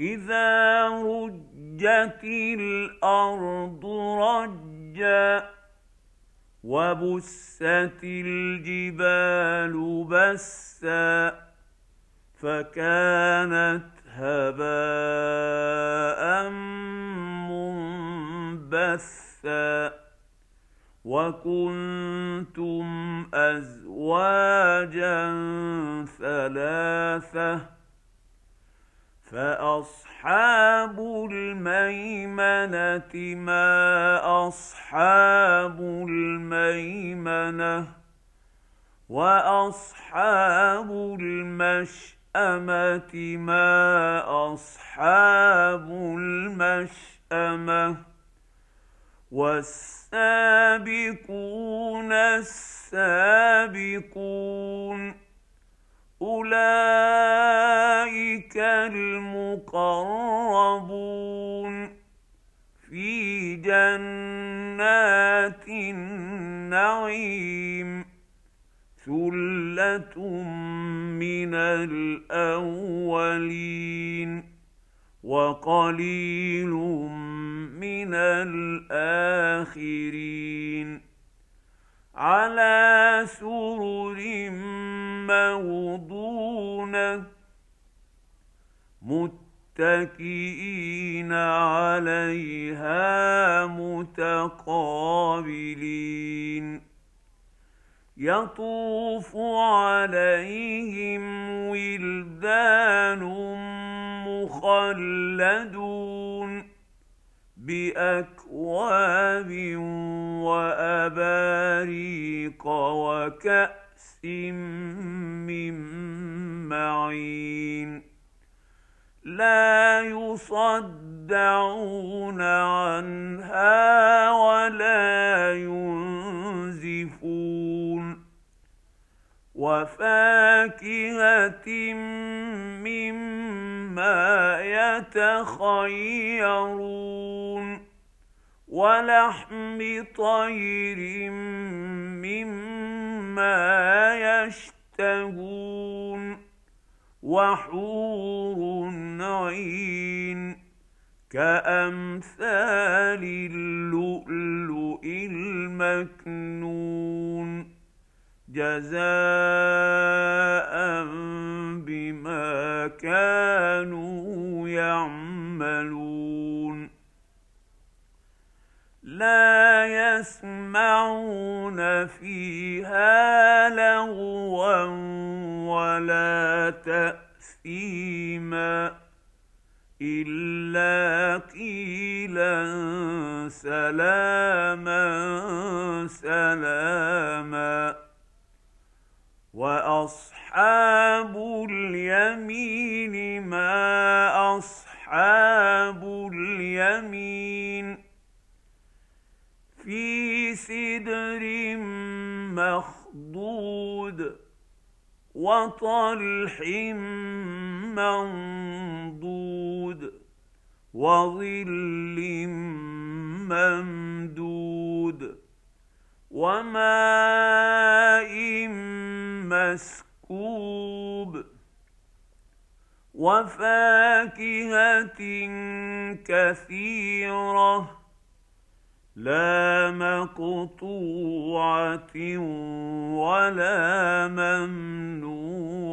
إذا رجت الأرض رجا وبست الجبال بسا فكانت هباء منبثا وكنتم أزواجا ثلاثة فاصحاب الميمنه ما اصحاب الميمنه واصحاب المشامه ما اصحاب المشامه والسابقون السابقون اولئك المقربون في جنات النعيم ثلة من الأولين وقليل من الآخرين على سرر موضونة متكئين عليها متقابلين يطوف عليهم ولدان مخلدون باكواب واباريق وكاس من معين لا يصدعون عنها ولا ينزفون. وفاكهة مما يتخيرون. ولحم طير مما يشتهون. وحور عين كأمثال اللؤلؤ المكنون جزاء بما كانوا يعملون لا يسمعون فيها لغوا ولا تأثيما إلا قيلا سلاما وطلح منضود وظل ممدود وماء مسكوب وفاكهه كثيره لا مقطوعة ولا ممنوعة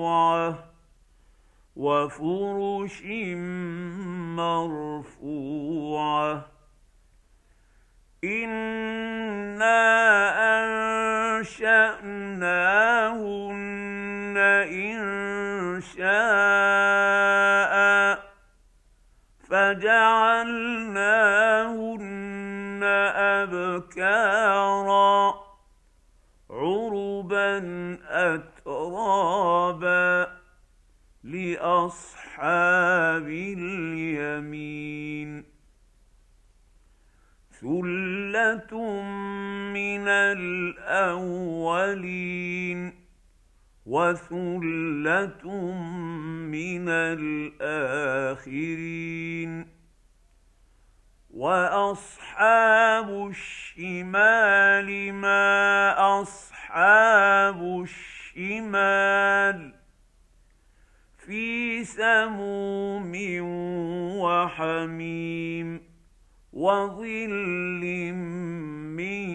وفرش مرفوعة إنا اترابا لأصحاب اليمين. وثله من الأولين وثلة من الآخرين. وأصحاب الشمال ما أصحاب الشمال في سموم وحميم وظل من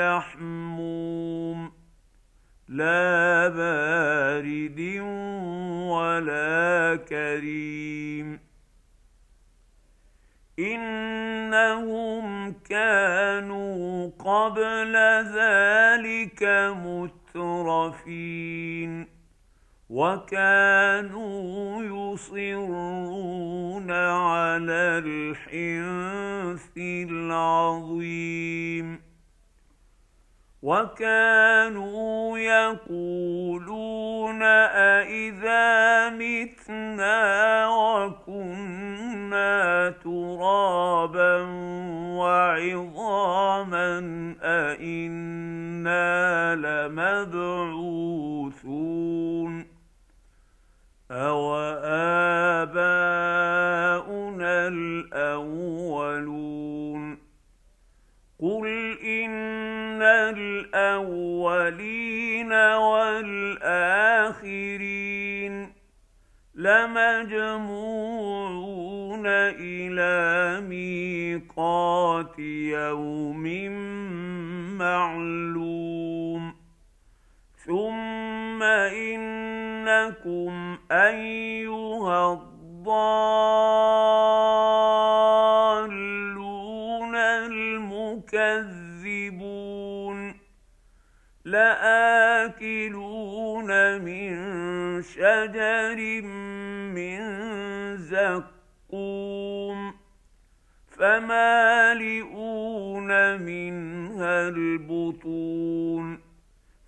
يحموم لا بارد ولا كريم إنهم كانوا قبل ذلك مترفين وكانوا يصرون على الحنث العظيم وكانوا يقولون أإذا متنا وكنا ترابا وعظاما لمبعوثون أوآباؤنا الأولون قل إن الأولين والآخرين لمجموعون إلى ميقات يوم معلوم ثم إنكم أيها الضالون المكذبون لآكلون من شجر من زقوم فمالئون منها البطون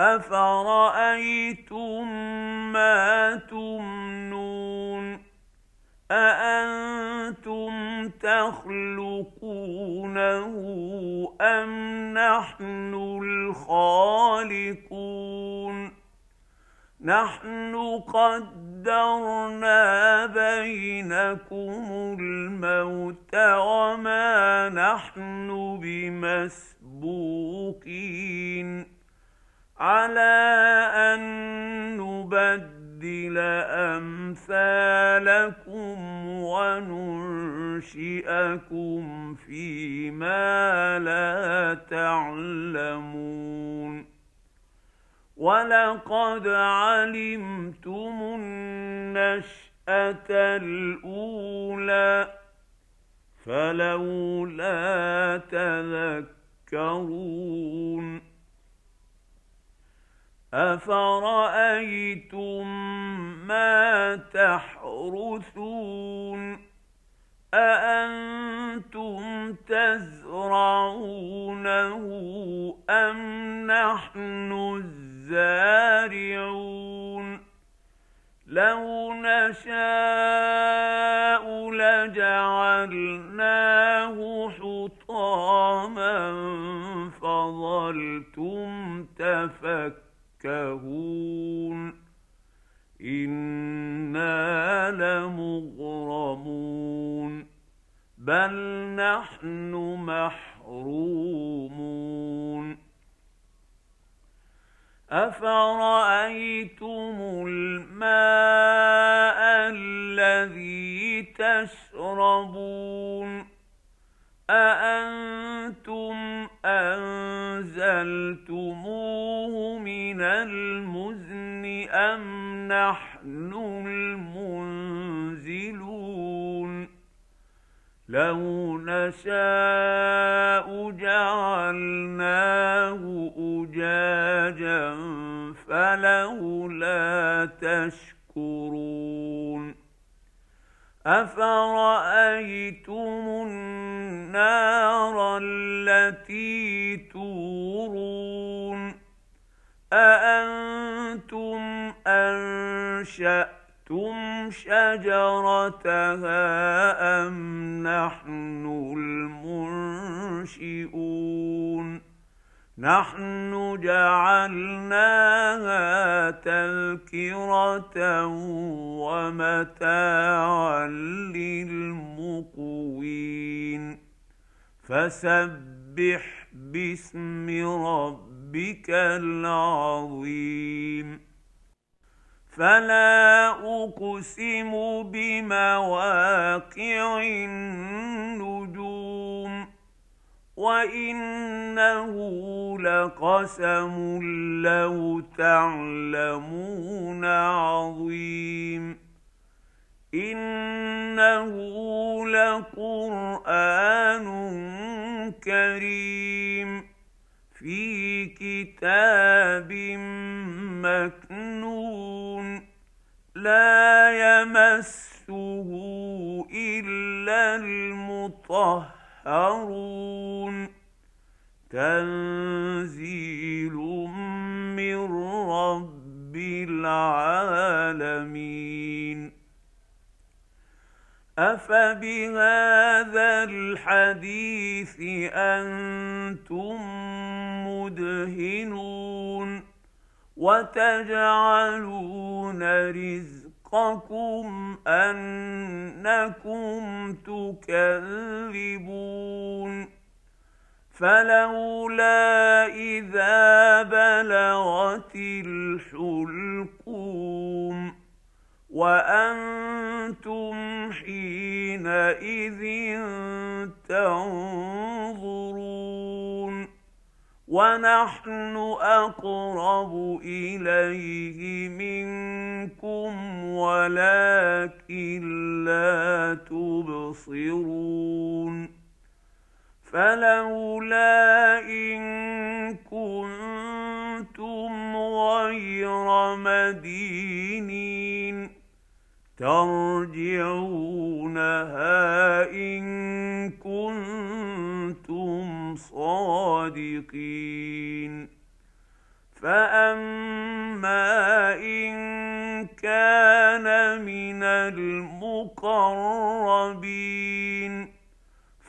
افرايتم ما تمنون اانتم تخلقونه ام نحن الخالقون نحن قدرنا بينكم الموت وما نحن بمسبوقين على أن نبدل أمثالكم وننشئكم فيما لا تعلمون. ولقد علمتم النشاه الاولى فلولا تذكرون. افرايتم ما تحرثون اانتم تزرعونه ام نحن الزارعون لو نشاء لجعلناه حطاما فظلتم تفكرون يفكهون أنا لمغرمون بل نحن محرومون افرايتم الماء الذي تشربون أأنتم أنزلتموه نحن المنزلون. لو نشاء جعلناه أجاجا فلولا تشكرون. أفرأيتم النار التي تورون؟ أأنتم انشاتم شَجَرَتَهَا أَمْ نَحْنُ الْمُنشِئُونَ نَحْنُ جَعَلْنَاهَا تَذْكِرَةً وَمَتَاعًا لِلْمُقْوِينَ فَسَبِّحْ بِاسْمِ رَبِّكَ الْعَظِيمِ فلا أقسم بمواقع النجوم وإنه لقسم لو تعلمون عظيم إنه لقرآن كريم في كتاب مكنون لا يمسه إلا المطهرون. تنزيل من رب العالمين. أفبهذا الحديث أنتم مدهنون؟ وتجعلون رزقكم أنكم تكذبون. فلولا إذا بلغت الحلقوم وأنتم حينئذ تنظرون. ونحن اقرب اليه منكم ولكن لا تبصرون فلولا ان كنتم غير مدينين ترجعونها ان كنتم صادقين. فاما ان كان من المقربين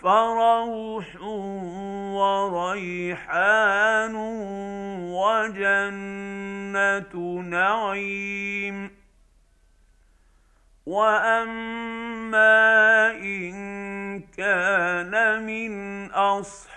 فروح وريحان وجنه نعيم. واما ان كان من اصحاب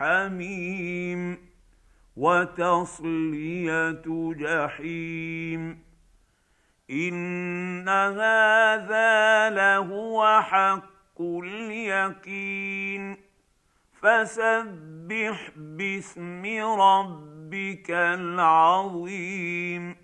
حميم وتصلية جحيم. إن هذا لهو حق اليقين. فسبح باسم ربك العظيم.